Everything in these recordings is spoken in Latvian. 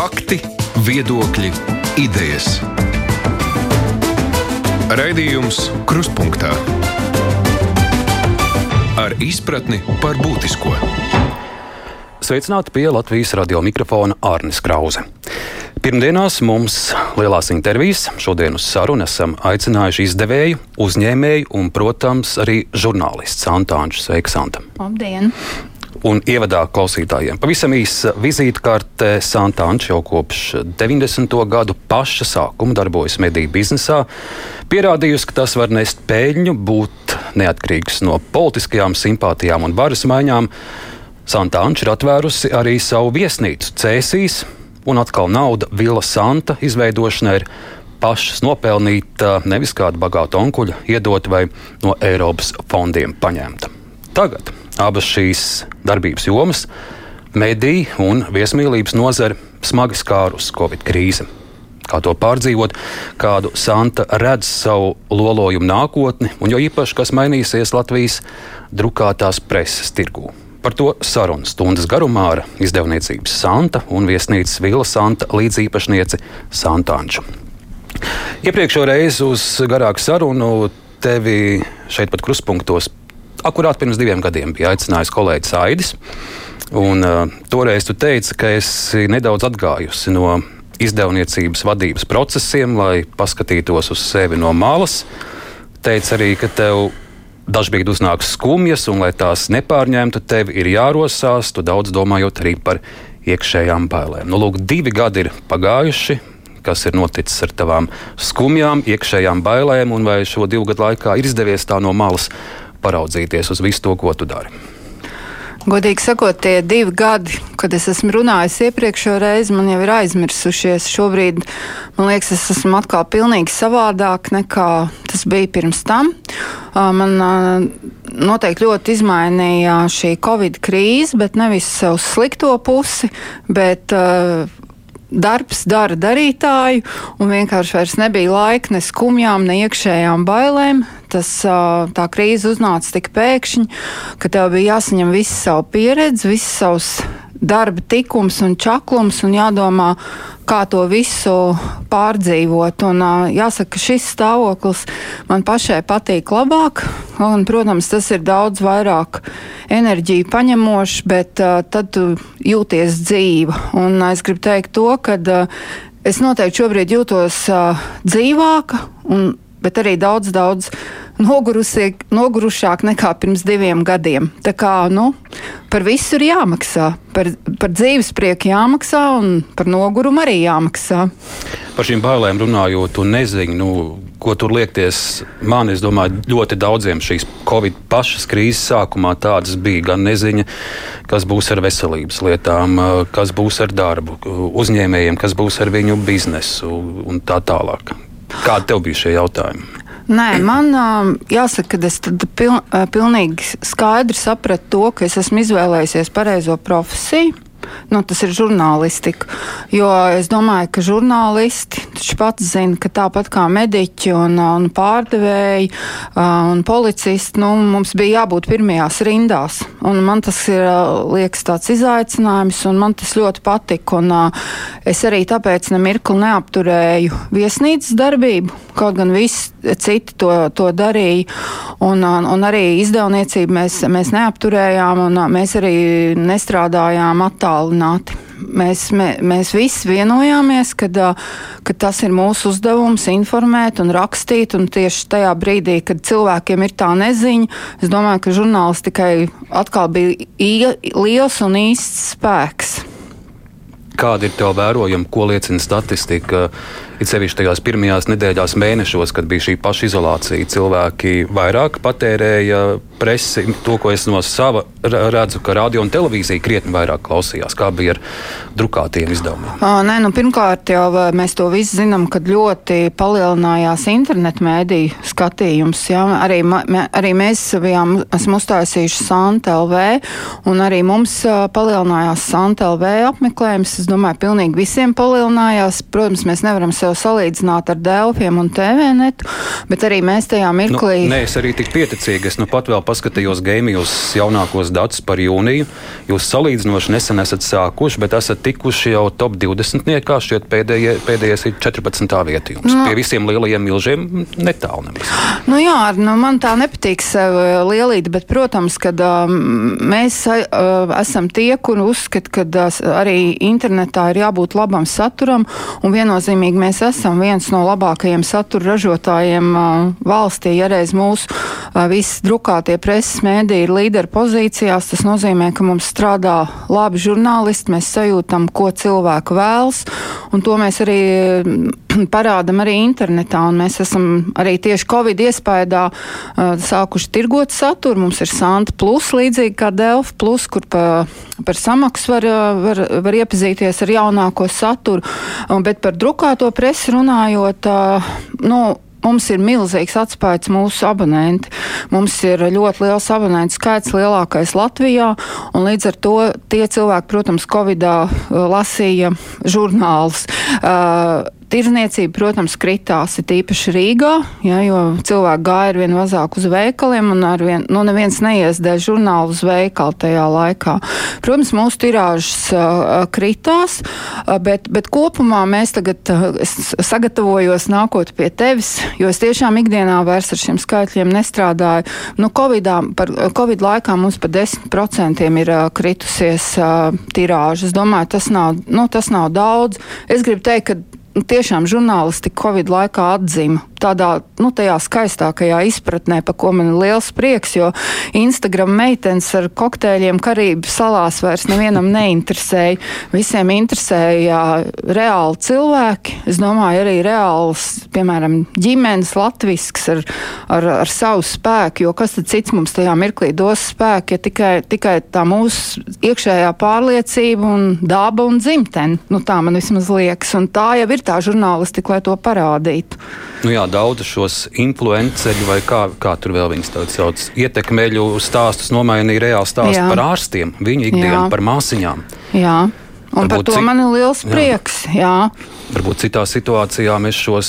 Fakti, viedokļi, idejas. Raidījums Kruspunkta ar izpratni par būtisko. Sveicināti pie Latvijas radio mikrofona Arnis Krause. Pirmdienās mums lielās intervijas. Šodien uz sarunu esam aicinājuši izdevēju, uzņēmēju un, protams, arī žurnālistu Santāņu Sveiksanta. Labdien! Un ievadā klausītājiem pavisam īsa vizītkārte Santāņš jau kopš 90. gadu paša sākuma darbojas mediju biznesā, pierādījusi, ka tas var nest peļņu, būt neatkarīgs no politiskajām simpātijām un varas maiņām. Santāņš ir atvērusi arī savu viesnīcu Cēsīs, un atkal nauda Vila Santa izveidošanai ir pašas nopelnīta, nevis kāda bagāta onkuļa iedot vai no Eiropas fondiem paņemta. Tagad abas šīs darbības jomas, mediju un viesmīlības nozare, smagi skārus Covid krīze. Kā to pārdzīvot, kādu Santa redz savu lolojumu nākotni, un jo īpaši, kas mainīsies Latvijas drukātās preses tirgū. Par to sarunu stundas garumā ar izdevniecības Santa un viesnīcas Vila Santa līdzīpašnieci Santāņu. Iepriekšējā reizē uz garāku sarunu tevi šeit pat kruspunktos, akurāt pirms diviem gadiem, bija aicinājis kolēģis Aidis. Un, uh, toreiz tu teici, ka esi nedaudz atgājusi no izdevniecības vadības procesiem, lai paskatītos uz sevi no malas. Teici arī, ka tev dažkārt uznāks skumjas, un, lai tās nepārņemtu, tev ir jārosās, tu daudz domājot arī par iekšējām bailēm. Nu, lūk, divi gadi ir pagājuši. Kas ir noticis ar tavām skumjām, iekšējām bailēm, un vai šo divu gadu laikā ir izdevies tā no malas paraudzīties uz visu to, ko tu dari? Godīgi sakot, tie divi gadi, kad es esmu runājis iepriekšējo reizi, man jau ir aizmirsušies. Šobrīd man liekas, es esmu atkal pilnīgi savādāk nekā tas bija pirms tam. Man noteikti ļoti izmainīja šī Covid krīze, bet nevis uz slikto pusi, bet darbs dara darītāju, un vienkārši vairs nebija laika ne skumjām, ne iekšējām bailēm. Tas, tā krīze uznāca tik pēkšņi, ka tev bija jāsaņem visa savu pieredzi, visas savus darba tikums un čaklums un jādomā, kā to visu pārdzīvot. Un, jāsaka, ka šis stāvoklis man pašai patīk labāk. Un, protams, tas ir daudz vairāk enerģiju paņemošs, bet uh, tad jūties dzīva. Un es gribu teikt to, ka uh, es noteikti šobrīd jūtos uh, dzīvāka. Un, bet arī daudz, daudz nogurušāk nekā pirms diviem gadiem. Tā kā nu, par visu ir jāmaksā. Par, par dzīves prieku jāmaksā un par nogurumu arī jāmaksā. Par šīm bailēm runājot, un nezinu, nu, ko tur liekties. Man, es domāju, ļoti daudziem šīs Covid pašas krīzes sākumā tādas bija gan neziņa, kas būs ar veselības lietām, kas būs ar darbu, uzņēmējiem, kas būs ar viņu biznesu un tā tālāk. Kādi tev bija šie jautājumi? Nē, man jāsaka, ka es piln, pilnīgi skaidri sapratu to, ka es esmu izvēlējies pareizo profesiju nu, tas ir žurnālistika. Jo es domāju, ka žurnālisti pats zina, ka tāpat kā mediķi un, un pārdevēji un policisti, nu, mums bija jābūt pirmajās rindās. Un man tas ir, liekas, tāds izaicinājums, un man tas ļoti patika. Un, es arī tāpēc nemirkli neapturēju viesnīcas darbību, kaut gan visi citi to, to darīja. Un, un arī izdevniecību mēs, mēs neapturējām, un mēs arī nestrādājām attālināti attālināti. Mēs, mē, mēs visi vienojāmies, ka, ka tas ir mūsu uzdevums informēt un rakstīt. Un tieši tajā brīdī, kad cilvēkiem ir tā neziņa, es domāju, ka žurnālistikai atkal bija liels un īsts spēks. Kādi ir tev vērojumi, ko liecina statistika? It sevišķi tajās pirmajās nedēļās, mēnešos, kad bija šī pašizolācija, cilvēki vairāk patērēja presi, to, ko es no sava redzu, ka radio un televīzija krietni vairāk klausījās. Kā bija ar drukātiem izdevumiem? À, nē, nu, pirmkārt, jau mēs to visi zinām, kad ļoti palielinājās internetu mēdīju skatījums. Jā. Arī, mē, arī mēs bijām, esam uztaisījuši Santa LV, un arī mums palielinājās Santa LV apmeklējums. Es domāju, pilnīgi visiem palielinājās. Protams, mēs nevaram sev salīdzināt ar Delfiem un TVNetu, bet arī mēs tajā mirklī. Nu, nē, es arī tik pieticīgi, es nu pat vēl paskatījos gēmijos jaunākos datus par jūniju. Jūs salīdzinoši nesen esat sākuši, bet esat tikuši jau top 20. niekā, šķiet pēdējie, pēdējais ir 14. vieta jums. No. Pie visiem lielajiem milžiem netālu nemaz. Nu jā, nu man tā nepatīk sev lielīt, bet, protams, kad uh, mēs uh, esam tie, kuri uzskata, ka uh, arī internetā ir jābūt labam saturam, un viennozīmīgi mēs esam viens no labākajiem satura ražotājiem uh, valstī. Ja reiz mūsu uh, visi drukātie preses mēdī ir līderu pozīcijās, tas nozīmē, ka mums strādā labi žurnālisti, mēs sajūtam, ko cilvēku vēlas, un to mēs arī parādam arī internetā, un mēs esam arī tieši Covid iespējā uh, sākuši tirgot saturu. Mums ir Santa Plus, līdzīgi kā Delfa Plus, kur pa, par samaksu var, var, var iepazīties ar jaunāko saturu, bet par drukāto presi runājot, uh, nu, Mums ir milzīgs atspējas mūsu abonenti. Mums ir ļoti liels abonentu skaits, lielākais Latvijā, līdz ar to tie cilvēki, protams, Covidā uh, lasīja žurnālus. Uh, Tirzniecība, protams, kritās, ir īpaši Rīgā, ja, jo cilvēki gāja ar vien mazāk uz veikaliem, un ar vien, nu, neviens neiesdēja žurnālu uz veikalu tajā laikā. Protams, mūsu tirāžas uh, kritās, uh, bet, bet kopumā mēs tagad uh, sagatavojos nākot pie tevis, jo es tiešām ikdienā vairs ar šiem skaitļiem nestrādāju. Nu, Covidā, par Covid laikā mums par 10% ir uh, kritusies uh, tirāžas. Es domāju, tas nav, nu, tas nav daudz. Es gribu teikt, ka tiešām žurnālisti Covid laikā atzima tādā nu, skaistākajā izpratnē, par ko man ir liels prieks, jo Instagram meitenes ar kokteļiem Karību salās vairs nevienam neinteresēja. Visiem interesēja reāli cilvēki. Es domāju, arī reāls, piemēram, ģimenes latvisks ar, ar, ar savu spēku, jo kas tad cits mums tajā mirklī dos spēku, ja tikai, tikai tā mūsu iekšējā pārliecība un daba un dzimtene. Nu, tā man vismaz liekas, un tā jau ir tā žurnālistika, lai to parādītu. Nu jā, daudz šos influenceļu, vai kā, kā tur vēl viņas tādas sauc, ietekmeļu stāstus nomainīja reāli stāstu par ārstiem, viņu ikdienu, par māsiņām. Jā. Un Varbūt par to cik... man ir liels prieks. Jā. jā. Varbūt citā situācijā mēs šos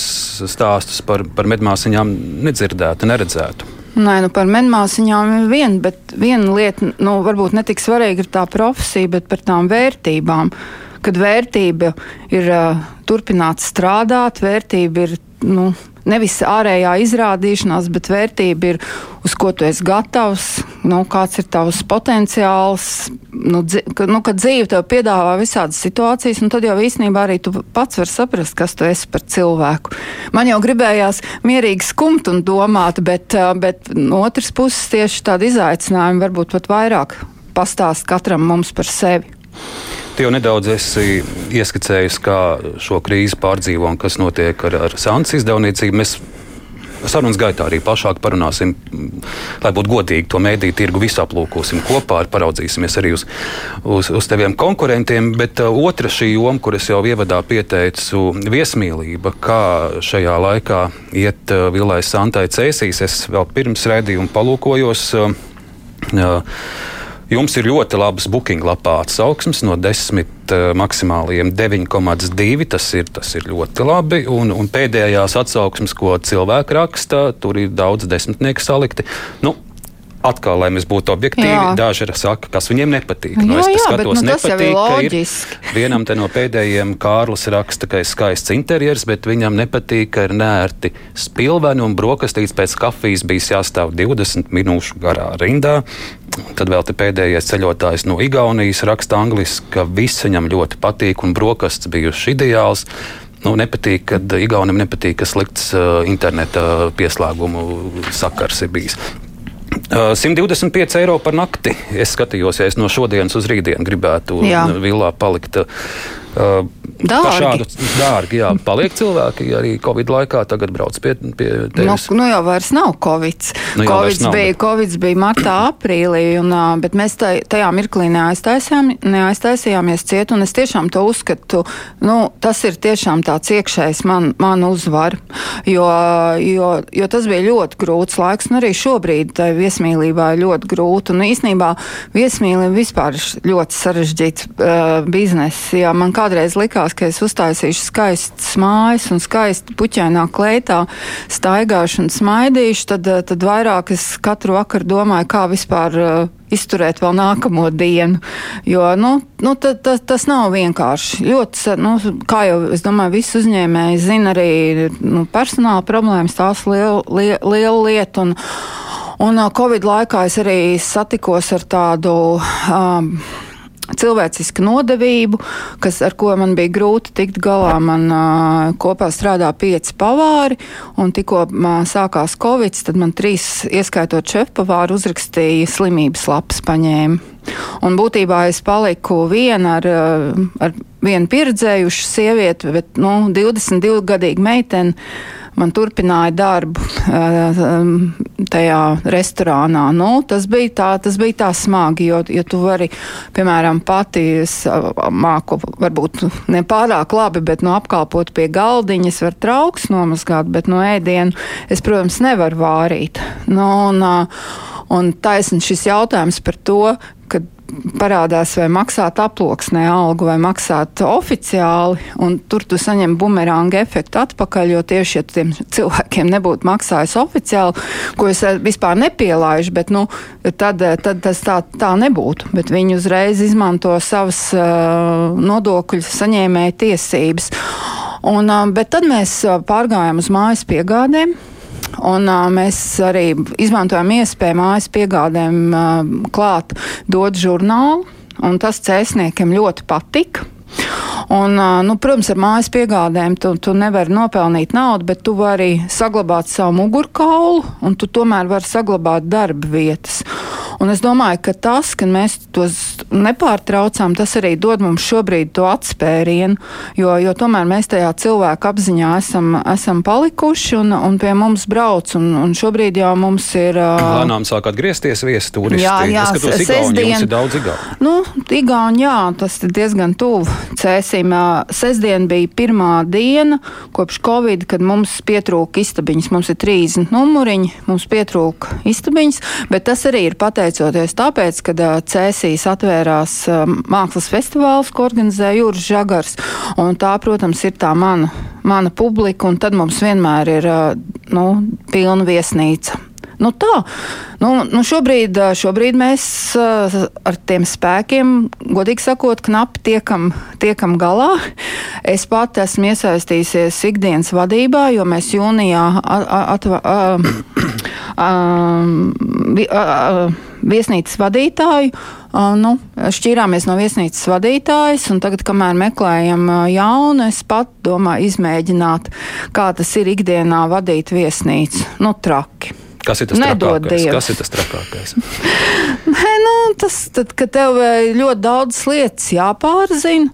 stāstus par, par medmāsiņām nedzirdētu, neredzētu. Nē, nu par medmāsiņām ir viena, bet viena lieta, nu, varbūt ne tik svarīga ir tā profesija, bet par tām vērtībām. Kad vērtība ir uh, turpināt strādāt, vērtība ir nu, nevis ārējā izrādīšanās, bet vērtība ir, uz ko tu esi gatavs, nu, kāds ir tavs potenciāls. Nu, dzi, ka, nu, kad dzīve tev piedāvā visādas situācijas, tad jau īstenībā arī tu pats vari saprast, kas tu esi par cilvēku. Man jau gribējās mierīgi skumt un domāt, bet, bet no otras puses tieši tādi izaicinājumi varbūt pat vairāk pastāst katram mums par sevi. Tu jau nedaudz esi ieskicējis, kā šo krīzi pārdzīvo un kas notiek ar, ar Sāncijas izdevniecību. Mēs sarunas gaitā arī plašāk parunāsim, lai būtu godīgi to mēdīju tirgu visu aplūkosim kopā, paraudzīsimies arī uz, uz, uz teviem konkurentiem. Bet uh, otra šī joma, kuras jau ievadā pieteicu, viesmīlība, kā šajā laikā iet uh, Vilai Santai Cēsīs. Es vēl pirms redzījuma palūkojos. Uh, uh, Jums ir ļoti labs booking lapā atsauksmes no 10 uh, maksimāliem 9,2. Tas, ir, tas ir ļoti labi. Un, un pēdējās atsauksmes, ko cilvēki raksta, tur ir daudz desmitnieku salikti. Nu, atkal, lai mēs būtu objektīvi, jā. daži saka, kas viņiem nepatīk. Nu, jā, es skatos, bet, nu, nepatīk, ir vienam no pēdējiem Kārlis raksta, ka ir skaists interjers, bet viņam nepatīk, ka ir nērti spilveni un brokastīts pēc kafijas bijis jāstāv 20 minūšu garā rindā. Tad vēl te pēdējais ceļotājs no Igaunijas raksta angliski, ka viss viņam ļoti patīk un brokastis bijuši ideāls. Nu, nepatīk, kad Igaunam nepatīk, ka slikts uh, interneta pieslēgumu sakars ir bijis. 125 eiro par nakti. Es skatījos, ja es no šodienas uz rītdienu gribētu Jā. villā palikt. Uh, dārgi. Šādu dārgi, jā, paliek cilvēki arī Covid laikā. Tagad brauc pie, pie tevis. Nu, nu jau vairs nav Covid. Nu, Covid bija, COVID bija martā, aprīlī, un, bet mēs tajā mirklī neaiztaisījām, neaiztaisījāmies ciet, un es tiešām to uzskatu, nu, tas ir tiešām tāds iekšējs man, man uzvar, jo, jo, jo tas bija ļoti grūts laiks, un arī šobrīd tai viesmīlībā ir ļoti grūti, un īsnībā viesmīlība vispār ir ļoti sarežģīts uh, bizness, ja man kādreiz likās, izdomājis, ka es uztaisīšu skaistas mājas un skaisti puķainā kleitā staigāšu un smaidīšu, tad, tad vairāk es katru vakaru domāju, kā vispār uh, izturēt vēl nākamo dienu. Jo nu, nu, ta, ta, tas nav vienkārši. Ļoti, nu, kā jau es domāju, visi uzņēmēji zina arī nu, personāla problēmas, tās liela, liela, liela lieta. Un, un Covid laikā es arī satikos ar tādu. Um, cilvēciska nodevību, kas, ar ko man bija grūti tikt galā. Man uh, kopā strādā pieci pavāri, un tikko uh, sākās Covid, tad man trīs, ieskaitot šefpavāru, uzrakstīja slimības lapas paņēma. Un būtībā es paliku viena ar, ar vienu pieredzējušu sievieti, bet nu, 22 gadīgu meiteni man turpināja darbu eh, tajā restorānā. Nu, tas, bija tā, tas bija tā smagi, jo, jo tu vari, piemēram, pati māku, varbūt ne pārāk labi, bet no apkalpot pie galdiņas var trauks nomazgāt, bet no ēdienu es, protams, nevaru vārīt. Nu, un, un taisn šis jautājums par to, ka parādās, vai maksāt aploksnē algu, vai maksāt oficiāli, un tur tu saņem bumerāngu efektu atpakaļ, jo tieši, ja tiem cilvēkiem nebūtu maksājis oficiāli, ko es vispār nepielaižu, bet, nu, tad, tad tas tā, tā nebūtu, bet viņi uzreiz izmanto savas uh, nodokļu saņēmēja tiesības. Un, uh, bet tad mēs pārgājām uz mājas piegādēm. Un, uh, mēs arī izmantojam iespēju mājas piegādēm uh, klāt dot žurnālu, un tas cēsniekiem ļoti patika. Un, nu, protams, ar mājas piegādēm tu, tu nevari nopelnīt naudu, bet tu vari saglabāt savu mugurkaulu, un tu tomēr vari saglabāt darba vietas. Un es domāju, ka tas, ka mēs tos nepārtraucām, tas arī dod mums šobrīd to atspērienu, jo, jo tomēr mēs tajā cilvēku apziņā esam, esam palikuši un, un pie mums brauc. Un, un šobrīd jau mums ir. Lēnām sāk atgriezties viesi turisti. Jā, jā, es skatos, Igauni, jums ir daudz Igauni. Nu, Igauni, jā, tas ir diezgan tuvu cēsim. Sesdien bija pirmā diena kopš Covid, kad mums pietrūka istabiņas. Mums ir 30 numuriņi, mums pietrūka istabiņas, bet tas arī ir pateicoties tāpēc, ka Cēsīs atvērās mākslas festivāls, ko organizē Jūras Žagars, un tā, protams, ir tā mana, mana publika, un tad mums vienmēr ir nu, pilna viesnīca. Nu tā, nu, nu šobrīd, šobrīd mēs ar tiem spēkiem, godīgi sakot, knapi tiekam, tiekam galā. Es pati esmu iesaistījusies ikdienas vadībā, jo mēs jūnijā atva, viesnīcas vadītāju. Nu, šķīrāmies no viesnīcas vadītājas, un tagad, kamēr meklējam jaunu, es pat domāju izmēģināt, kā tas ir ikdienā vadīt viesnīcu. Nu, traki. Kas ir tas Nedod trakākais? Dievs. Kas ir tas trakākais? Nē, nu, tas, tad, ka tev ļoti daudz lietas jāpārzina.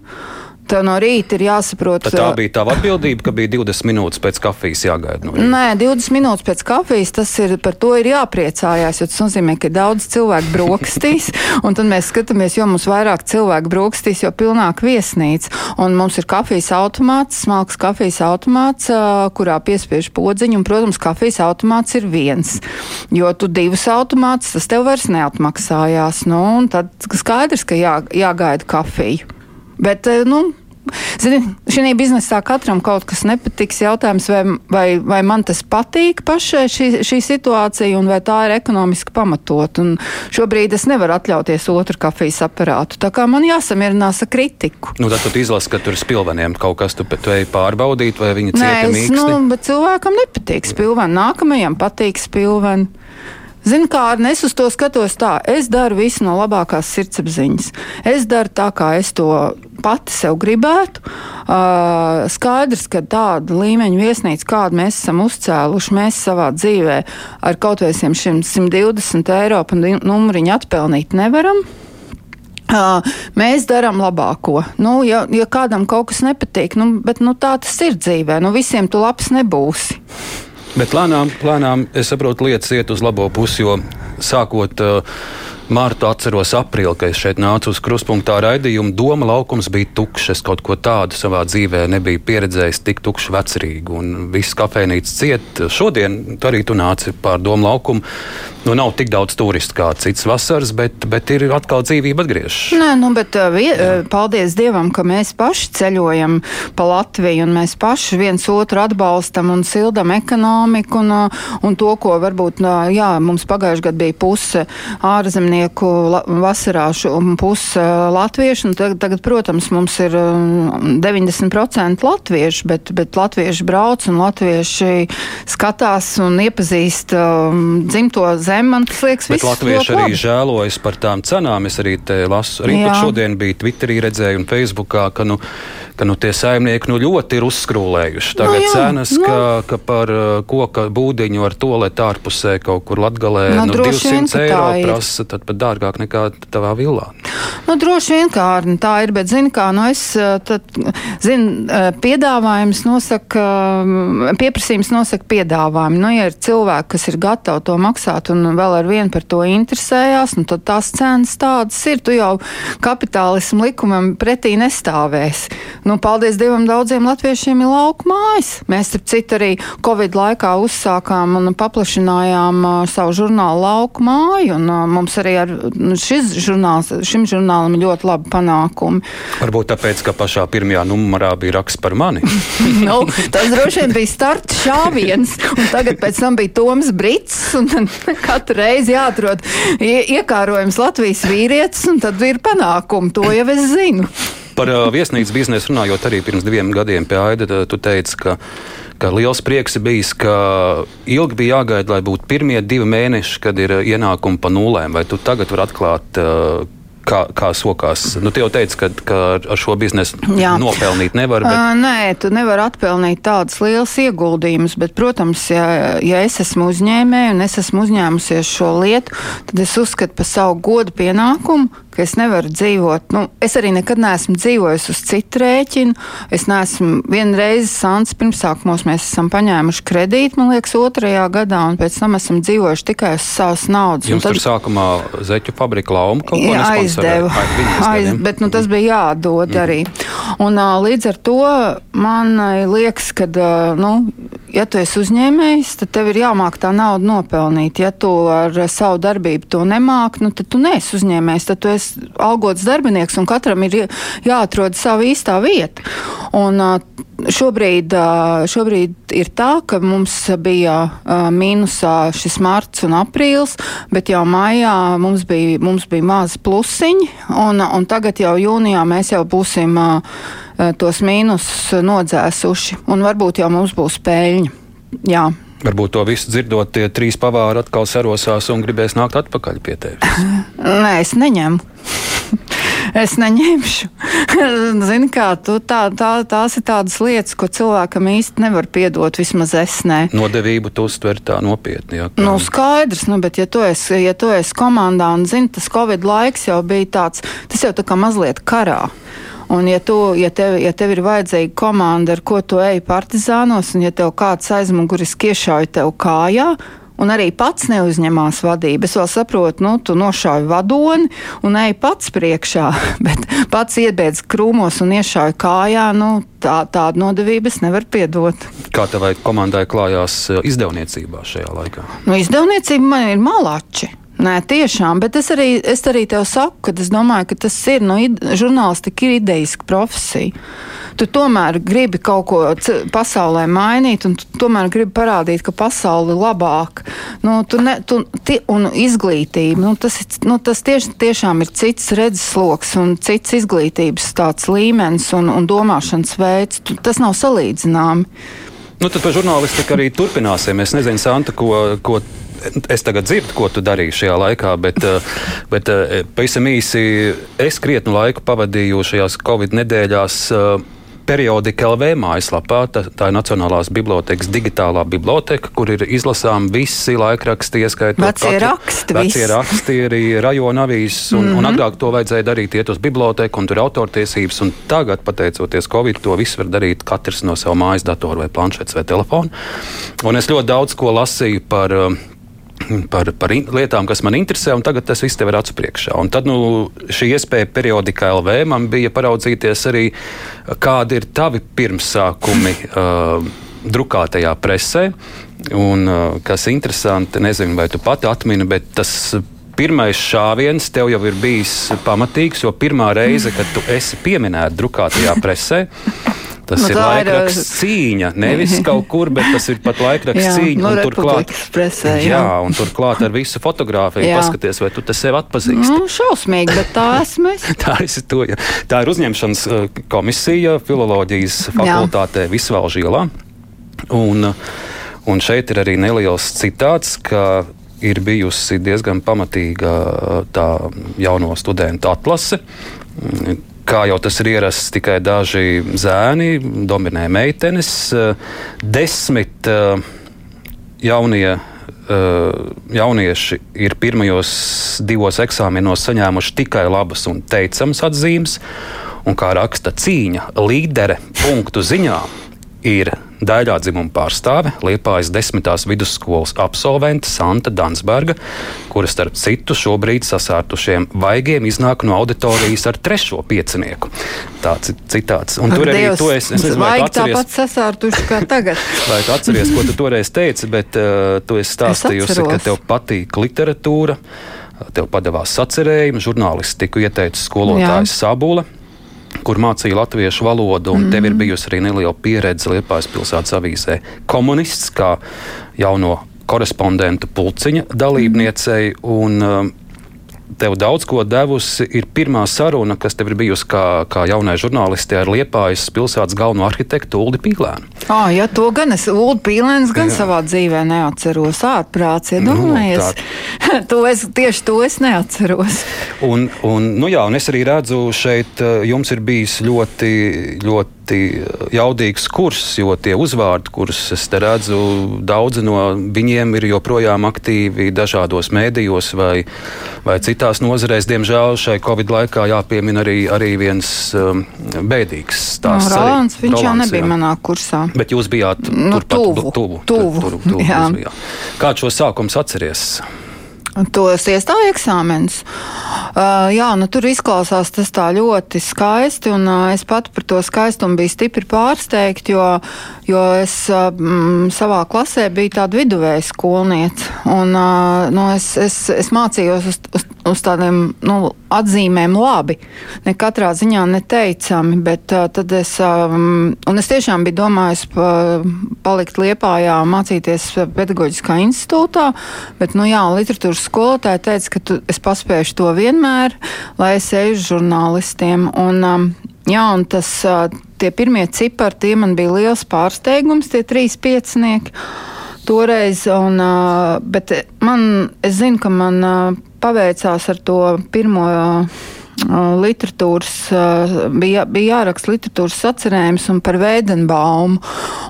Tev no rīta ir jāsaprot. Tad tā bija tā atbildība, ka bija 20 minūtes pēc kafijas jāgaida. No rīta. Nē, 20 minūtes pēc kafijas tas ir par to ir jāpriecājās, jo tas nozīmē, ka daudz cilvēku brokastīs, un tad mēs skatāmies, jo mums vairāk cilvēku brokastīs, jo pilnāk viesnīca. Un mums ir kafijas automāts, smalks kafijas automāts, kurā piespiež podziņu, un, protams, kafijas automāts ir viens. Jo tu divus automātus, tas tev vairs neatmaksājās. Nu, un tad skaidrs, ka jā, jāgaida kafiju. Bet, nu, Zini, šī biznesā katram kaut kas nepatiks. Jautājums, vai, vai, vai man tas patīk pašai šī, šī situācija, un vai tā ir ekonomiski pamatot. Un šobrīd es nevaru atļauties otru kafijas aparātu. Tā kā man jāsamierinās ar kritiku. Nu, tad tu izlasi, ka tur ir spilveniem kaut kas, tu, tu ej pārbaudīt, vai viņi cieta mīksti. Nu, bet cilvēkam nepatīk spilveni. Nākamajam patīk spilveni. Zini, kā ar nesu to skatos tā, es daru visu no labākās sirdsapziņas. Es daru tā, kā es to pati sev gribētu. Uh, skaidrs, ka tāda līmeņa viesnīca, kādu mēs esam uzcēluši, mēs savā dzīvē ar kaut vai 120 eiro pa numuriņu atpelnīt nevaram. Uh, mēs darām labāko. Nu, ja, ja kādam kaut kas nepatīk, nu, bet nu, tā tas ir dzīvē. Nu, visiem tu labs nebūsi. Bet lēnām, lēnām es saprotu, lietas iet uz labo pusi, jo sākot uh, Mārtu atceros aprīli, kad es šeit nācu uz kruspunktā raidījumu. Doma laukums bija tukšs. Es kaut ko tādu savā dzīvē nebiju pieredzējis, tik tukšu vecerīgu. Un viss kafejnīca ciet. Šodien tu arī tu nāci pār domu laukumu. Nu, nav tik daudz turistu kā cits vasaras, bet, bet ir atkal dzīvība atgriežas. Nē, nu, bet uh, vie, uh, paldies Dievam, ka mēs paši ceļojam pa Latviju un mēs paši viens otru atbalstam un sildam ekonomiku un, uh, un to, ko varbūt, jā, mums pagājuši gadu bija puse ārzemnieku dzīvnieku vasarāšu un puse latviešu. Tagad, tagad, protams, mums ir 90% latviešu, bet, bet latvieši brauc un latvieši skatās un iepazīst um, dzimto zemi. Man liekas, bet latvieši arī labi. žēlojas par tām cenām. Es arī lasu, arī šodien bija Twitterī redzēju un Facebookā, ka nu, ka nu, tie saimnieki nu, ļoti ir uzskrūlējuši. Nu Tagad no, jā, cenas, no. Nu. ka, ka par uh, koka būdiņu ar to lietu ārpusē kaut kur latgalē no, nu, nu 200 vien, eiro prasa, tad pat dārgāk nekā tavā villā. Nu, droši vien kā tā ir, bet zini, kā nu es, uh, tad, zini, uh, piedāvājums nosaka, um, pieprasījums nosaka piedāvājumu. Nu, ja ir cilvēki, kas ir gatavi to maksāt un vēl ar vienu par to interesējās, nu, tad tās cenas tādas ir. Tu jau kapitālismu likumam pretī nestāvēsi. Nu, paldies Dievam, daudziem latviešiem ir lauku mājas. Mēs, starp citu, arī Covid laikā uzsākām un paplašinājām uh, savu žurnālu lauku māju. Un, uh, mums arī ar nu, šis žurnāls, šim žurnālam ļoti labi panākumi. Varbūt tāpēc, ka pašā pirmajā numurā bija raksts par mani. nu, tas droši vien bija starta šāviens, un tagad pēc tam bija Toms Brits, un katru reizi jāatrod iekārojums Latvijas vīrietis, un tad ir panākumi. To jau es zinu. Par uh, viesnīcas biznesu runājot arī pirms diviem gadiem pie Aida, tu teici, ka, ka liels prieks bijis, ka ilgi bija jāgaida, lai būtu pirmie divi mēneši, kad ir ienākumi pa nulēm. Vai tu tagad vari atklāt, uh, kā, kā sokās. Nu, tu jau teici, ka, ka ar šo biznesu Jā. nopelnīt nevar. Bet... Uh, nē, tu nevari atpelnīt tādas lielas ieguldījumus, bet, protams, ja, ja es esmu uzņēmēja un es esmu uzņēmusies šo lietu, tad es uzskatu par savu godu pienākumu ka es nevaru dzīvot. Nu, es arī nekad neesmu dzīvojis uz citu rēķinu. Es neesmu vienreiz sāns pirmsākumos, mēs esam paņēmuši kredītu, man liekas, otrajā gadā, un pēc tam esam dzīvojuši tikai uz savas naudas. Jums tad... tur sākumā zeķu fabrika lauma kaut ko aizdeva. Aiz, bet nu, tas bija jādod mm. arī. Un, līdz ar to man liekas, ka, nu, ja tu esi uzņēmējs, tad tev ir jāmāk tā nauda nopelnīt. Ja tu ar savu darbību to nemāk, nu, tad tu neesi uzņēmējs, tad tu esi algots darbinieks, un katram ir jāatrod sava īstā vieta. Un, Šobrīd, šobrīd ir tā, ka mums bija mīnusā šis marts un aprīlis, bet jau maijā mums bija, mums bija mazi plusiņi, un, un tagad jau jūnijā mēs jau būsim tos mīnusus nodzēsuši, un varbūt jau mums būs pēļņi. Jā. Varbūt to visu dzirdot, tie trīs pavāri atkal sarosās un gribēs nākt atpakaļ pie tevis. Nē, es neņemu. es neņemšu. Zini, kā tu tā, tā, tās ir tādas lietas, ko cilvēkam īsti nevar piedot, vismaz es ne. Nodevību tu uztver tā nopietni. Jā, kā... Nu, skaidrs, nu, bet ja tu, esi, ja tu esi komandā un zini, tas Covid laiks jau bija tāds, tas jau tā kā mazliet karā. Un, ja, tu, ja, tev, ja tev ir vajadzīga komanda, ar ko tu ej partizānos, un ja tev kāds aizmuguriski iešauj tev kājā, un arī pats neuzņemās vadību. Es vēl saprotu, nu, tu nošāvi vadoni un ej pats priekšā, bet pats iebiedz krūmos un iešāvi kājā. Nu, tā, tādu nodevību es nevaru piedot. Kā tevai komandai klājās eh, izdevniecībā šajā laikā? Nu, izdevniecība man ir malači. Nē, tiešām, bet es arī, es arī tev saku, ka es domāju, ka tas ir, nu, žurnālistika ir idejiska profesija. Tu tomēr gribi kaut ko pasaulē mainīt, un tu tomēr gribi parādīt, ka pasaule ir labāka. Nu, tu ne, tu, ti, un izglītība, nu, tas, nu, tas tieši, tiešām ir cits redzesloks un cits izglītības tāds līmenis un, un domāšanas veids. Tu, tas nav salīdzināmi. Nu, tad par žurnālistiku arī turpināsim. Es nezinu, Santa, ko, ko es tagad dzirdu, ko tu darīji šajā laikā, bet, eh, bet eh, pavisam īsi es krietnu laiku pavadīju šajās Covid nedēļās. Eh, periodika LV mājaslapā. Tā, tā ir Nacionālās bibliotekas digitālā biblioteka, kur ir izlasām visi laikraksti, ieskaitot vecie raksti. Vecie raksti arī rajona avīzes, un, mm -hmm. un mhm. agrāk to vajadzēja darīt iet uz biblioteku, un tur ir autortiesības, un tagad, pateicoties Covid, to visu var darīt katrs no sava mājas datora vai planšetes vai telefona. Un es ļoti daudz ko lasīju par par, par in, lietām, kas man interesē, un tagad tas viss tev ir acu priekšā. Un tad nu, šī iespēja periodikā LV man bija paraudzīties arī, kādi ir tavi pirmsākumi uh, drukātajā presē. Un, kas interesanti, nezinu, vai tu pati atmini, bet tas pirmais šāviens tev jau ir bijis pamatīgs, jo pirmā reize, kad tu esi pieminēta drukātajā presē, Tas nu, ir laikraksts ir... cīņa. Nevis kaut kur, bet tas ir pat laikraksts cīņa. Nu, turklāt, presē, jā. jā, un turklāt ar visu fotografiju paskaties, vai tu te sevi atpazīsti. Nu, šausmīgi, bet tā esmu es. tā, esi to, ja. tā ir uzņemšanas komisija filoloģijas fakultātē Visvalžu ielā. Un, un šeit ir arī neliels citāts, ka ir bijusi diezgan pamatīga tā jauno studentu atlase kā jau tas ir ierasts, tikai daži zēni, dominē meitenes. Desmit eh, jaunie, eh, jaunieši ir pirmajos divos eksāmenos saņēmuši tikai labas un teicamas atzīmes. Un kā raksta cīņa, līdere punktu ziņā ir daļā dzimuma pārstāve, Liepājas desmitās vidusskolas absolvente Santa Dansberga, kura starp citu šobrīd sasārtušiem vaigiem iznāk no auditorijas ar trešo piecinieku. Tāds ir citāts. Un Ak, tur arī Dievs, to es, es nezinu, vai tu atceries. Tāpat sasārtuši kā tagad. vai tu atceries, ko tu toreiz teici, bet uh, tu esi stāstījusi, ka tev patīk literatūra. Tev padevās sacerējumi, žurnālistiku ieteica skolotājs Sabula kur mācīja latviešu valodu, un mm. tev ir mhm. bijusi arī neliela pieredze Liepājas pilsētas avīzē. Komunists kā jauno korespondentu pulciņa dalībniecei. Un, um, tev daudz ko devusi. Ir pirmā saruna, kas tev ir bijusi kā, kā jaunai žurnālistei ar Liepājas pilsētas galveno arhitektu Ulu Pīlēnu. Ah, jā, to gan es Ulu Pīlēns gan jā. savā dzīvē neatceros. Ārprāts, iedomājies. Nu, to es, tieši to es neatceros. Un, un, nu jā, un es arī redzu, šeit eh, jums ir bijis ļoti, ļoti ļoti jaudīgs kurs, jo tie uzvārdi, kurus es te redzu, daudzi no viņiem ir joprojām aktīvi dažādos mēdījos vai, vai citās nozarēs. Diemžēl šai Covid laikā jāpiemina arī, arī viens um, bēdīgs stāsts. No, Rolands, arī, viņš Rolands, jau nebija jā. manā kursā. Bet jūs bijāt nu, turpat, tuvu. tuvu, tuvu, tuvu, tuvu Kāds šo sākums atceries? Tos iestāju eksāmenus. Uh, jā, nu, tur izklausās tas tā ļoti skaisti, un uh, es pat par to skaistumu biju stipri pārsteigta, jo, jo es uh, m, savā klasē biju tāda viduvēja skolniece, un uh, nu, es, es, es mācījos uz, uz, uz tādiem nu, atzīmēm labi, ne katrā ziņā neteicami, bet uh, tad es, um, un es tiešām biju domājis pa, palikt Liepājā, mācīties pedagoģiskā institūtā, bet, nu jā, literatūras skolotāja teica, ka tu, es paspēšu to vienmēr, lai es eju žurnālistiem. Un, um, jā, un tas, uh, tie pirmie cipari, tie man bija liels pārsteigums, tie trīs piecinieki. Toreiz, un, bet man, es zinu, ka man paveicās ar to pirmo. Literatūras, bija, bija jāraksta literatūras sacerējums un par Veidenbaumu.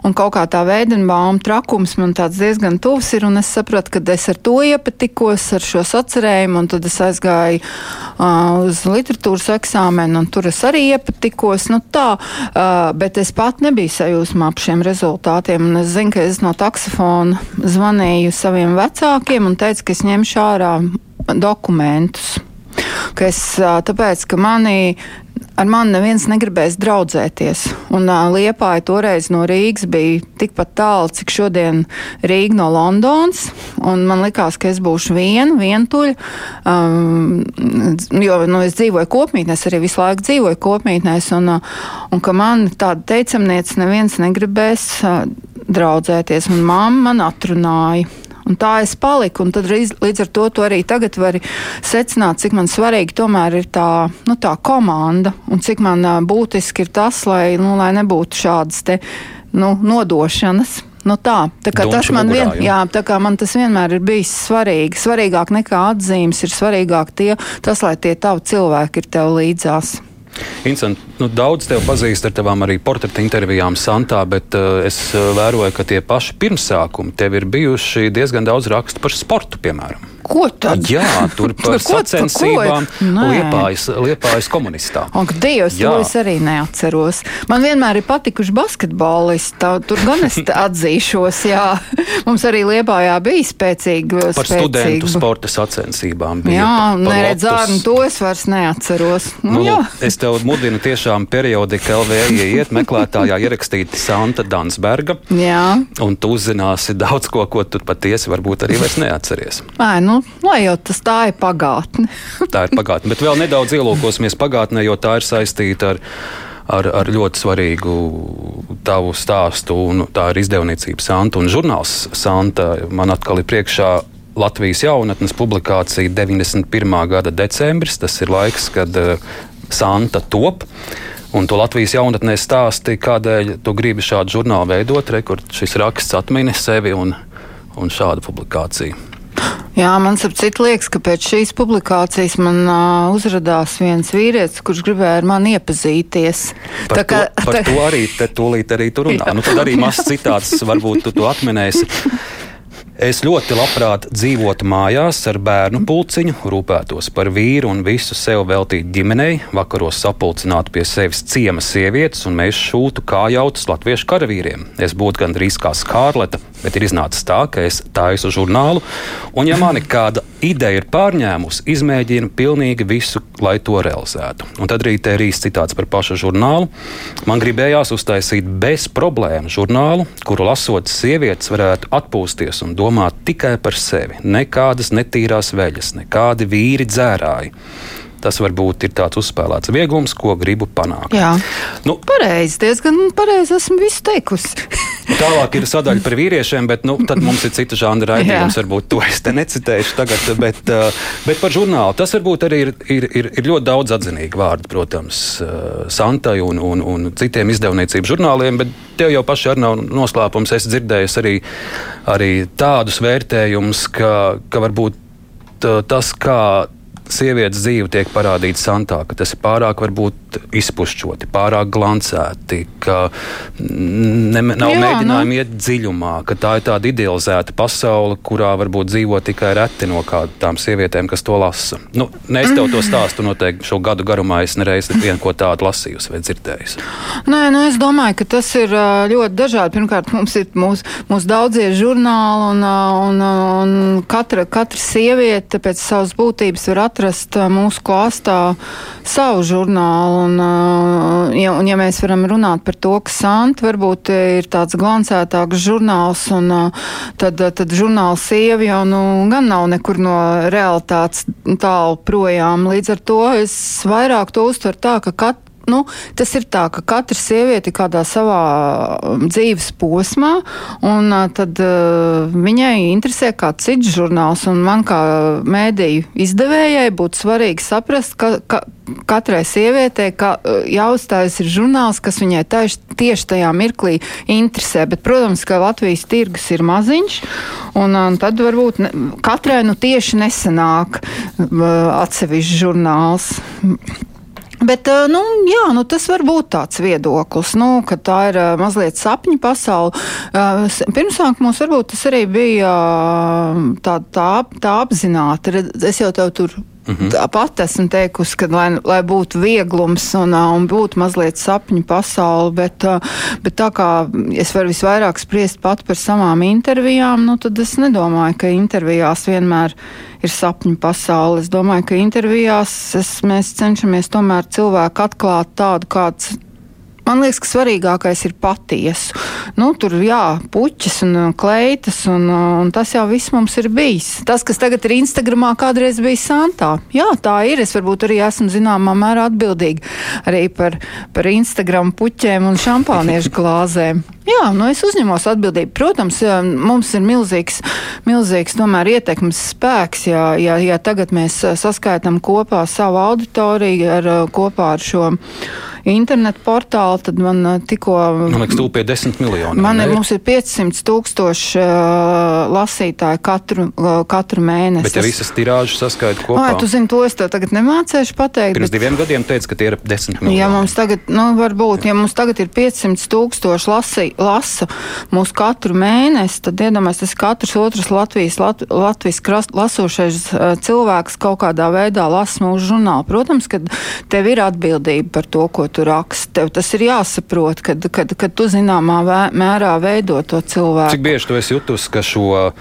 Un kaut kā tā Veidenbauma trakums man tāds diezgan tuvs ir, un es sapratu, ka es ar to iepatikos, ar šo sacerējumu, un tad es aizgāju uh, uz literatūras eksāmenu, un tur es arī iepatikos. Nu tā, uh, bet es pat nebiju sajūsmā par šiem rezultātiem, un es zinu, ka es no taksofona zvanīju saviem vecākiem un teicu, ka es ņemšu ārā dokumentus ka es tāpēc, ka mani ar mani neviens negribēs draudzēties. Un uh, Liepāja toreiz no Rīgas bija tikpat tālu, cik šodien Rīga no Londonas. Man likās, ka es būšu viena, vientuļa. Um, jo nu, es dzīvoju kopmītnēs, arī visu laiku dzīvoju kopmītnēs. Un, uh, un ka man tāda teicamniece neviens negribēs uh, draudzēties. Un mamma man atrunāja. Un tā es paliku, un tad līdz ar to, to arī tagad var secināt, cik man svarīgi tomēr ir tā, nu, tā komanda, un cik man būtiski ir tas, lai, nu, lai nebūtu šādas te, nu, nodošanas. Nu tā, tā tas man, vien, jā, tā kā man tas vienmēr ir bijis svarīgi. Svarīgāk nekā atzīmes ir svarīgāk tie, tas, lai tie tavi cilvēki ir tev līdzās. Incent, nu, daudz tev pazīst ar tavām arī portreta intervijām Santā, bet uh, es uh, vēroju, ka tie paši pirmsākumi tev ir bijuši diezgan daudz rakstu par sportu, piemēram. Ko tad? Jā, tur par sacensībām liepājas, liepājas komunistā. Ak, Dievs, Jā. to es arī neatceros. Man vienmēr ir patikuši basketbolisti, tur gan es atzīšos, jā. Mums arī liepājā bija spēcīgi. Par spēcīga. studentu sporta sacensībām. Bija, jā, neredz ārnu, to es vairs neatceros. Nu, nu, es tev mudinu tiešām periodika LV ieiet meklētājā ierakstīt Santa Dansberga. Jā. Un tu uzzināsi daudz ko, ko tu patiesi varbūt arī vairs neatceries. Ai, nu, lai jau tas tā ir pagātne. tā ir pagātne, bet vēl nedaudz ielūkosimies pagātnē, jo tā ir saistīta ar ar, ar ļoti svarīgu tavu stāstu. Un tā ir izdevniecība Santa un žurnāls Santa. Man atkal ir priekšā Latvijas jaunatnes publikācija 91. gada decembris. Tas ir laiks, kad uh, Santa top. Un to Latvijas jaunatnē stāsti, kādēļ tu gribi šādu žurnālu veidot, re, kur šis raksts atmini sevi un, un šādu publikāciju. Jā, man saprot, liekas, ka pēc šīs publikācijas man uh, uzrādījās viens vīrietis, kurš gribēja ar mani iepazīties. Par, tā kā, to, par tā... to arī te tūlīt arī tur runā. Nu, tad arī mazs citāts varbūt tu to atminēsi. Es ļoti labprāt dzīvotu mājās ar bērnu pulciņu, rūpētos par vīru un visu sev veltītu ģimenei, vakaros sapulcinātu pie sevis ciema sievietes un mēs šūtu kājautus latviešu karavīriem. Es būtu gandrīz kā skārleta, bet ir iznācis tā, ka es taisu žurnālu, un ja mani kāda ideja ir pārņēmusi, izmēģinu pilnīgi visu, lai to realizētu. Un tad arī te ir īsts citāts par pašu žurnālu. Man gribējās uztaisīt bez problēmu žurnālu, kuru lasot sievietes varētu atpūsties un domāt domāt tikai par sevi. Nekādas netīrās veļas, nekādi vīri dzērāji. Tas varbūt ir tāds uzspēlēts vieglums, ko gribu panākt. Jā, nu, pareizi, diezgan pareizi esmu visu teikusi. Tālāk ir sadaļa par vīriešiem, bet nu, tad mums ir cita žanra raidījums. Varbūt to es te necitēšu tagad, bet, uh, bet par žurnālu. Tas varbūt arī ir, ir, ir, ir ļoti daudz atzinīgi vārdi, protams, uh, Santai un, un, un citiem izdevniecības žurnāliem, bet tev jau paši arī nav noslēpums. Es dzirdēju arī, arī tādus vērtējumus, ka, ka varbūt uh, tas, kā sievietes dzīve tiek parādīta santā, ka tas ir pārāk varbūt izpušķoti, pārāk glancēti, ka ne, nav Jā, mēģinājumi nu. iet dziļumā, ka tā ir tāda idealizēta pasaule, kurā varbūt dzīvo tikai reti no kādām sievietēm, kas to lasa. Nu, ne es tev to stāstu noteikti šo gadu garumā, es nereiz vienu ko tādu lasījusi vai dzirdējusi. Nē, nu es domāju, ka tas ir ļoti dažādi. Pirmkārt, mums ir mūsu mūs daudzie žurnāli un, un, un katra, katra sieviete pēc savas būtības var atrast atrast mūsu klāstā savu žurnālu. Un, ja, un, ja mēs varam runāt par to, ka Santa varbūt ir tāds glancētāks žurnāls, un tad, tad žurnāls sievi jau nu, gan nav nekur no realitātes tālu projām. Līdz ar to es vairāk to uztveru tā, ka kat, nu, tas ir tā, ka katra sieviete ir kādā savā um, dzīves posmā, un uh, tad uh, viņai interesē kāds cits žurnāls, un man kā mēdīju izdevējai būtu svarīgi saprast, ka, ka katrai sievietei ka, uh, jāuzstājas ir žurnāls, kas viņai taiš, tieši tajā mirklī interesē, bet, protams, ka Latvijas tirgus ir maziņš, un, un uh, tad varbūt ne, katrai nu tieši nesanāk uh, atsevišķi žurnāls. Bet eh, nu, jā, nu, tas var būt tāds viedoklis, nu, ka tā ir uh, mazliet sapņu pasaule. Uh, Pirmsāk mums varbūt tas arī bija tā, tā, tā apzināti. Es jau tev tur -hmm. Tāpat esmu teikusi, ka lai, lai būtu vieglums un, un būtu mazliet sapņu pasaule, bet, bet tā kā es varu visvairāk spriest pat par savām intervijām, nu, tad es nedomāju, ka intervijās vienmēr ir sapņu pasaule. Es domāju, ka intervijās es, mēs cenšamies tomēr cilvēku atklāt tādu, kāds Man liekas, ka svarīgākais ir patiesu. Nu, tur jā, puķis un uh, kleitas, un, uh, un tas jau viss mums ir bijis. Tas, kas tagad ir Instagramā, kādreiz bija Santā. Jā, tā ir. Es varbūt arī esmu zināmā mērā atbildīga arī par, par Instagram puķiem un šampāniešu glāzēm. Jā, nu es uzņemos atbildību. Protams, mums ir milzīgs, milzīgs tomēr ietekmes spēks, ja, ja, ja tagad mēs uh, saskaitām kopā savu auditoriju ar, kopā ar šo internetu portālu, tad man uh, tikko. Man liekas, tūpē 10 miljoni. Man ir, mums ir 500 tūkstoši uh, lasītāji katru, uh, katru mēnesi. Bet ja visas tirāžas saskaita kopā. Ai, tu zini, to es tev tagad nemācēšu pateikt. Pirms bet... diviem gadiem teica, ka tie ir 10 miljoni. Ja mums tagad, nu, varbūt, ja mums tagad ir 500 tūkstoši lasi, lasa mūsu katru mēnesi, tad iedomājieties, tas katrs otrs Latvijas, Lat, Latvijas krast, lasošais uh, cilvēks kaut kādā veidā lasa mūsu žurnālu. Protams, ka tev ir atbildība par to, ko tu raksti. Tev tas ir jāsaprot, kad, kad, kad tu zināmā vē, mērā veido to cilvēku. Cik bieži tu esi jutus, ka šo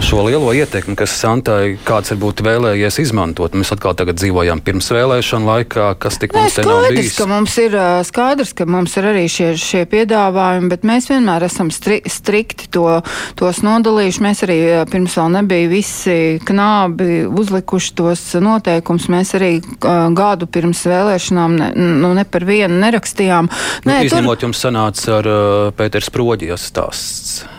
šo lielo ietekmi, kas Santai kāds varbūt vēlējies izmantot. Mēs atkal dzīvojam pirms vēlēšanu laikā, kas tik mums te nav bijis. Ka mums ir uh, skaidrs, ka mums ir arī šie, šie piedāvājumi, bet mēs vienmēr esam stri, strikti to, tos nodalījuši. Mēs arī uh, pirms vēl nebija visi knābi uzlikuši tos noteikumus. Mēs arī gadu pirms vēlēšanām ne, nu, ne par vienu nerakstījām. Nu, Nē, izņemot tur... jums sanāca ar uh, Pēters Proģijas stāsts.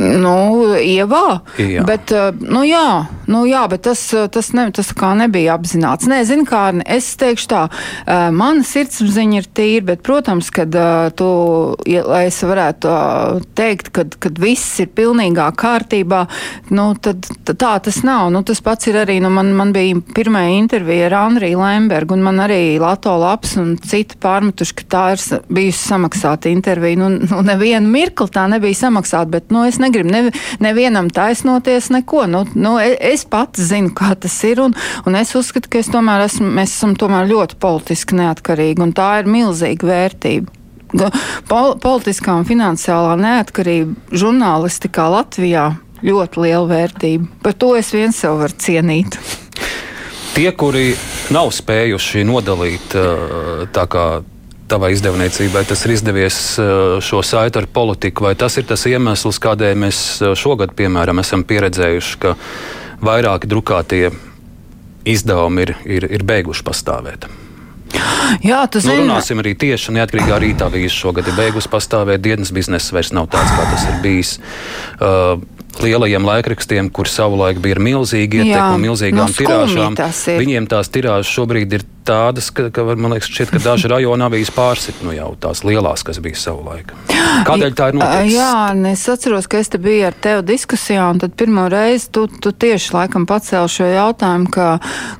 Nu, ievā. Jā. Bet, eh, nu, jā, nu, jā, bet tas, eh, tas, ne, tas kā nebija apzināts. Nē, zini, kā es teikšu tā, eh, mana sirdsapziņa ir tīra, bet, protams, kad tu, ja, lai es varētu teikt, kad, kad viss ir pilnīgā kārtībā, nu, tad, tad tā tas nav. Nu, tas pats ir arī, nu, man, man bija pirmā intervija ar Andriju Lembergu, un man arī Lato Laps un citi pārmetuši, ka tā ir bijusi samaksāta intervija. Nu, nu, nevienu mirkli tā nebija samaksāta, bet, nu, es negribu negribu nev, nevienam taisnoties neko. Nu, nu, e, es pats zinu, kā tas ir, un, un es uzskatu, ka es tomēr esmu, mēs esam tomēr ļoti politiski neatkarīgi, un tā ir milzīga vērtība. Pol politiskā un finansiālā neatkarība žurnālistikā Latvijā ļoti liela vērtība. Par to es viens sev varu cienīt. Tie, kuri nav spējuši nodalīt tā kā tavai izdevniecībai tas ir izdevies eh, šo saiti ar politiku, vai tas ir tas iemesls, kādēļ mēs eh, šogad, piemēram, esam pieredzējuši, ka vairāki drukātie izdevumi ir, ir, ir beiguši pastāvēt? Jā, tas nu, runāsim arī tieši neatkarīgā rītā. Vīzis šogad ir beigusi pastāvēt, dienas biznesa vairs nav tāds, kā tas ir bijis. Uh, lielajiem laikrakstiem, kur savulaik bija milzīgi ietekmi, milzīgām nu, tirāžām. Viņiem tās tirāžas šobrīd ir tādas, ka, ka man liekas, šķiet, ka daži rajoni avīzes pārsit nu jau tās lielās, kas bija savulaik. Kādēļ tā ir noticis? Jā, es atceros, ka es te biju ar tevi diskusijā, un tad pirmo reizi tu, tu tieši laikam pacēli šo jautājumu, ka,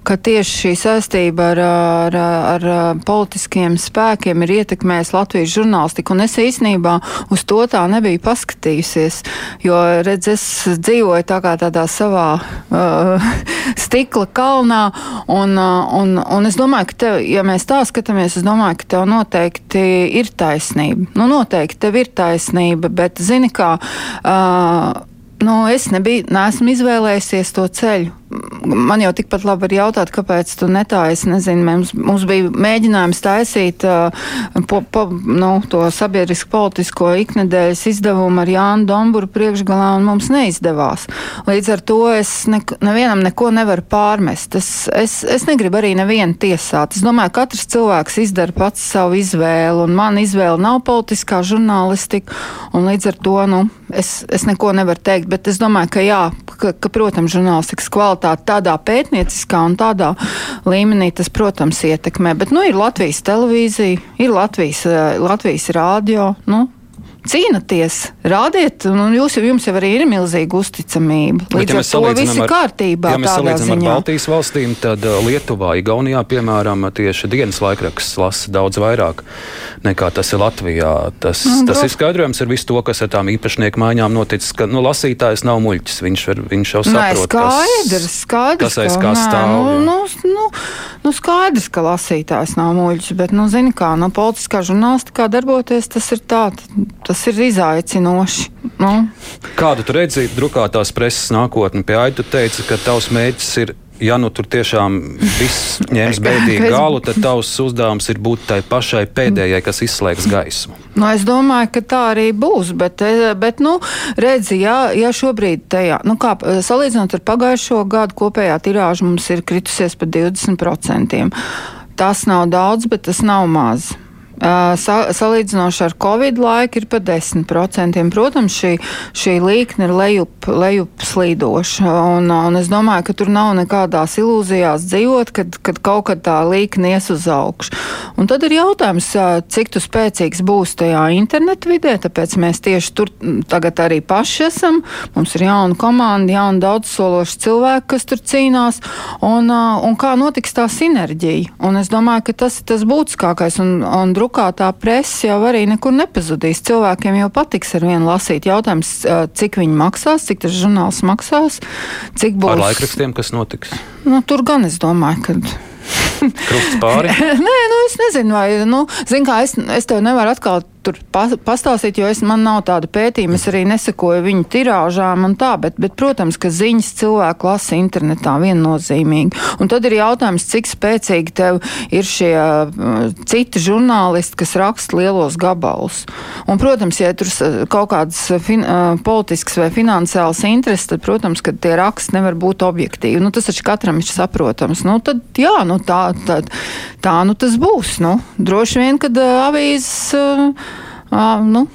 ka tieši šī saistība ar, ar, ar, politiskiem spēkiem ir ietekmējis Latvijas žurnālistiku, un es īstenībā uz to tā nebiju paskatījusies, jo, redz, es dzīvoju tā kā tādā savā uh, stikla kalnā, un, uh, un, un es domāju, domāju, ka tev, ja mēs tā skatāmies, es domāju, ka tev noteikti ir taisnība. Nu, noteikti tev ir taisnība, bet zini kā. Uh, Nu, es nebiju, neesmu izvēlējusies to ceļu. Man jau tikpat labi var jautāt, kāpēc tu netāji. Nezinu, mums, mums bija mēģinājums taisīt uh, po, po, nu, to sabiedrisku politisko iknedēļas izdevumu ar Jānu Domburu priekšgalā, un mums neizdevās. Līdz ar to es ne, nevienam neko nevaru pārmest. Es, es, es negribu arī nevienu tiesāt. Es domāju, ka katrs cilvēks izdara pats savu izvēli, un man izvēle nav politiskā žurnālistika, un līdz ar to nu, es, es neko nevaru teikt bet es domāju, ka jā, ka, ka protams, žurnālistikas kvalitāte tādā pētnieciskā un tādā līmenī tas, protams, ietekmē. Bet, nu, ir Latvijas televīzija, ir Latvijas, eh, Latvijas rādio, nu, cīnāties, rādiet, un jūs, jums jau arī ir milzīga uzticamība. Līdz ja ar to viss ir kārtībā. Ja mēs salīdzinām ar Baltijas valstīm, tad uh, Lietuvā, Igaunijā, piemēram, tieši dienas laikraksts lasa daudz vairāk nekā tas ir Latvijā. Tas, nu, tas ir skaidrojums ar visu to, kas ar tām īpašnieku maiņām noticis, ka nu, lasītājs nav muļķis. Viņš, var, viņš jau saprot, Nē, skaidrs, skaidrs, kas aiz kā stāv. Nu, nu, nu, nu, skaidrs, ka lasītājs nav muļķis, bet, nu, zini kā, no politiskā žurnālistikā darboties, tas ir tā tas ir izaicinoši. Nu. Kādu tu redzi drukātās preses nākotni? Pie Aita teica, ka tavs mērķis ir ja nu tur tiešām viss ņems bēdīgi galu, tad tavs uzdevums ir būt tai pašai pēdējai, kas izslēgs gaismu. Nu, es domāju, ka tā arī būs, bet, eh, bet nu, redzi, ja, ja šobrīd tajā, nu kā salīdzinot ar pagājušo gadu, kopējā tirāža mums ir kritusies par 20%. Tas nav daudz, bet tas nav maz. Sa, salīdzinoši ar Covid laiku ir pa 10%. Protams, šī, šī līkne ir lejup, lejup slīdoša. Un, un es domāju, ka tur nav nekādās ilūzijās dzīvot, kad, kad kaut kad tā līkne ies uz augšu. Un tad ir jautājums, cik tu spēcīgs būs tajā internetu vidē, tāpēc mēs tieši tur tagad arī paši esam. Mums ir jauna komanda, jauna daudzsološa cilvēki, kas tur cīnās. Un, un kā notiks tā sinerģija? Un es domāju, ka tas ir tas būtiskākais. Un, un drukātā presa jau arī nekur nepazudīs. Cilvēkiem jau patiks ar vienu lasīt. Jautājums, cik viņi maksās, cik tas žurnāls maksās, cik būs. Ar laikrakstiem, kas notiks? Nu, tur gan es domāju, ka. Krusts pāri? Nē, nu es nezinu, vai, nu, zin kā, es, es tev nevaru atkal tur pastāstīt, jo es, man nav tāda pētījuma, es arī nesakoju viņu tirāžām un tā, bet, bet protams, ka ziņas cilvēku lasa internetā viennozīmīgi. Un tad ir jautājums, cik spēcīgi tev ir šie uh, citi žurnālisti, kas raksta lielos gabalus. Un, protams, ja tur kaut kādas fin, uh, politiskas vai finansiālas intereses, tad, protams, ka tie raksti nevar būt objektīvi. Nu, tas taču katram ir saprotams. Nu, tad, jā, nu, tā, tā, tā nu tas būs. Nu, droši vien, kad uh, avīzes. Uh, uh, nu,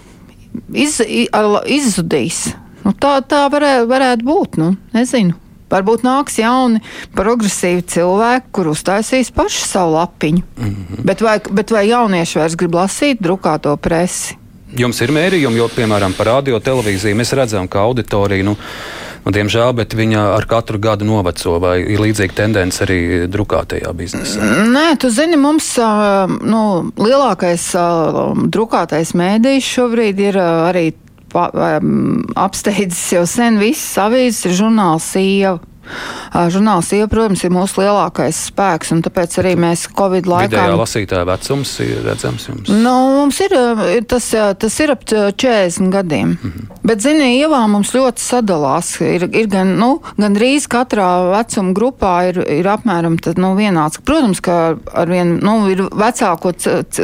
iz, izzudīs. Nu, tā tā varē, varētu būt. Nu, nezinu. Varbūt nāks jauni, progresīvi cilvēki, kur uztaisīs paši savu lapiņu. Mm -hmm. bet, vai, bet vai jaunieši vairs grib lasīt drukāto presi? Jums ir mērījumi, jo, piemēram, par radio televīziju mēs redzam, ka auditorija. Nu, diemžēl, bet viņa ar katru gadu noveco, vai ir līdzīga tendence arī drukātajā biznesā? Nē, tu zini, mums nu, lielākais drukātais mēdījis šobrīd ir arī apsteidzis jau sen visas avīzes, ir žurnāls Sieva. Žurnāls IE, protams, ir mūsu lielākais spēks, un tāpēc arī mēs Covid laikā. Vidējā lasītāja vecums ir redzams jums? Nu, mums ir, tas, tas ir ap 40 gadiem. Mm -hmm. Bet, zini, ievā mums ļoti sadalās. Ir, ir gan, nu, gan drīz katrā vecuma grupā ir, ir apmēram tad, nu, vienāds. Protams, ka ar vien, nu, ir vecāko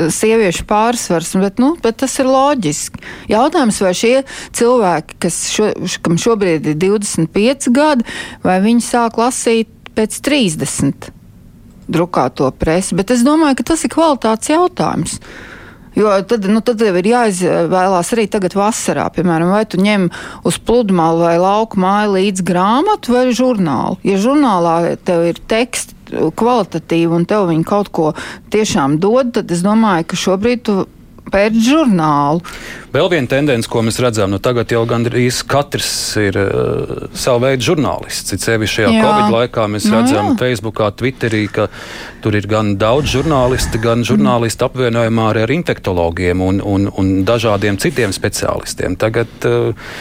sieviešu pārsvars, bet, nu, bet tas ir loģiski. Jautājums, vai šie cilvēki, kas šo, kam šobrīd ir 25 gadi, vai viņi viņi sāk lasīt pēc 30 drukāto presi, bet es domāju, ka tas ir kvalitātes jautājums. Jo tad, nu, tad tev ir jāizvēlās arī tagad vasarā, piemēram, vai tu ņem uz pludmali vai lauku māju līdz grāmatu vai žurnālu. Ja žurnālā tev ir teksti kvalitatīvi un tev viņi kaut ko tiešām dod, tad es domāju, ka šobrīd tu pēc žurnālu. Vēl viena tendence, ko mēs redzam, nu tagad jau gandrīz katrs ir uh, savu veidu žurnālists. Sevišķi šajā jā. Covid laikā mēs nu, redzam jā. Facebookā, Twitterī, ka tur ir gan daudz žurnālisti, gan žurnālisti apvienojumā arī ar infektologiem un, un, un dažādiem citiem speciālistiem. Tagad uh,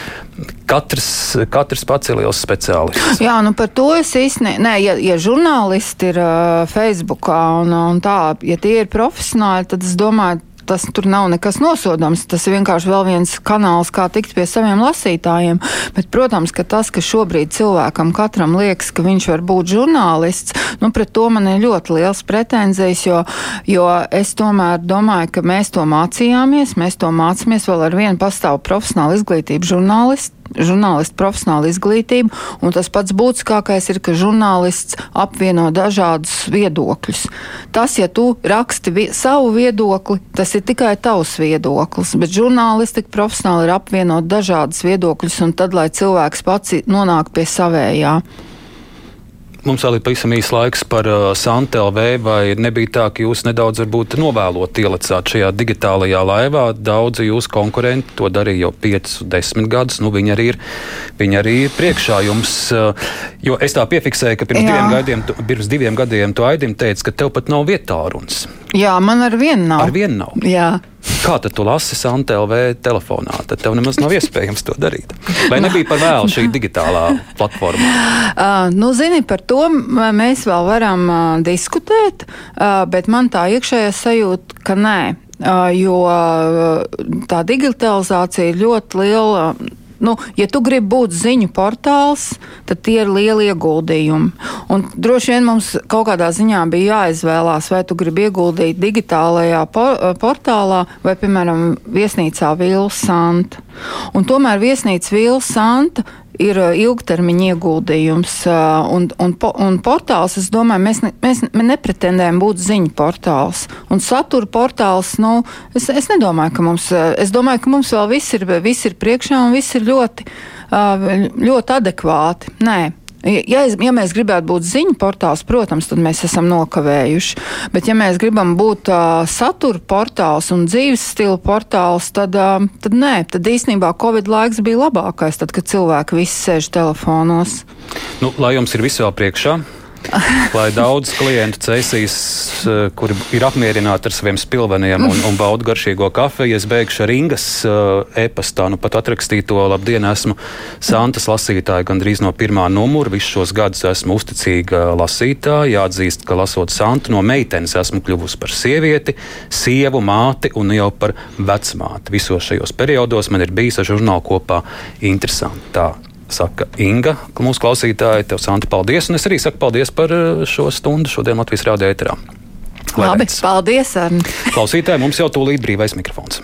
katrs, katrs pats ir liels speciālists. Jā, nu par to es īstenībā, nē, ja, ja žurnālisti ir uh, Facebookā un, un tā, ja tie ir profesionāli, tad es domāju, tas tur nav nekas nosodāms. Tas vienkārši vēl viens kanāls, kā tikt pie saviem lasītājiem. Bet, protams, ka tas, ka šobrīd cilvēkam katram liekas, ka viņš var būt žurnālists, nu, pret to man ir ļoti liels pretenzijas, jo, jo es tomēr domāju, ka mēs to mācījāmies, mēs to mācāmies vēl ar vienu pastāvu profesionālu izglītību žurnālistu žurnālistu profesionālu izglītību, un tas pats būtiskākais ir, ka žurnālists apvieno dažādus viedokļus. Tas, ja tu raksti vi savu viedokli, tas ir tikai tavs viedoklis, bet žurnālistika profesionāli ir apvienot dažādas viedokļus, un tad, lai cilvēks pats nonāk pie savējā. Mums vēl ir pavisam īsts laiks par uh, Santelv, vai nebija tā, ka jūs nedaudz novēlot ielicāt šajā digitālajā laivā. Daudzi jūsu konkurenti to darīja jau 5, 10 gadus. Nu, viņi, arī ir, viņi arī ir priekšā jums. Uh, jo es tā piefiksēju, ka pirms, diviem gadiem, tu, pirms diviem gadiem tu Aidim teici, ka tev pat nav vietā runas. Jā, man ar vienu nav. Ar vienu nav. Jā. Kā tad tu lasi SanTLV telefonā? Tad tev nemaz nav iespējams to darīt. Vai nebija par vēlu šī digitālā platforma? Uh, nu, zini, par to mēs vēl varam uh, diskutēt, uh, bet man tā iekšējā sajūta, ka nē. Uh, jo tā digitalizācija ir ļoti liela nu, ja tu gribi būt ziņu portāls, tad tie ir lieli ieguldījumi. Un droši vien mums kaut kādā ziņā bija jāizvēlās, vai tu gribi ieguldīt digitālajā portālā vai, piemēram, viesnīcā Vils Santa. Un tomēr viesnīca Vils Santa ir ilgtermiņa ieguldījums. Un, un, un portāls, es domāju, mēs, ne, mēs nepretendējam būt ziņu portāls. Un satura portāls, nu, es, es nedomāju, ka mums, es domāju, ka mums vēl viss ir, viss ir priekšā un viss ir ļoti, ļoti adekvāti. Nē. Ja, es, ja mēs gribētu būt ziņu portāls, protams, tad mēs esam nokavējuši. Bet, ja mēs gribam būt uh, satura portāls un dzīves stila portāls, tad, uh, tad nē, tad īstenībā Covid laiks bija labākais, tad, kad cilvēki visi sēž telefonos. Nu, lai jums ir viss vēl priekšā, lai daudz klientu cēsīs, eh, kuri ir apmierināti ar saviem spilveniem un, un bauda garšīgo kafiju. Es beigšu ar Ingas uh, e-pastā, nu pat atrakstīto labdien, esmu Santas lasītāja gandrīz no pirmā numura. Visus šos gadus esmu uzticīga lasītāja. Jāatzīst, ka lasot Santu no meitenes esmu kļuvusi par sievieti, sievu, māti un jau par vecmāti. Visos šajos periodos man ir bijis ar žurnālu kopā interesanti. Tā saka Inga, mūsu klausītāji. Tev, Santa, paldies. Un es arī saku paldies par eh, šo stundu šodien Latvijas Rādio ēterā. Labi, paldies! Arni. Klausītāji, mums jau tūlīt brīvais mikrofons.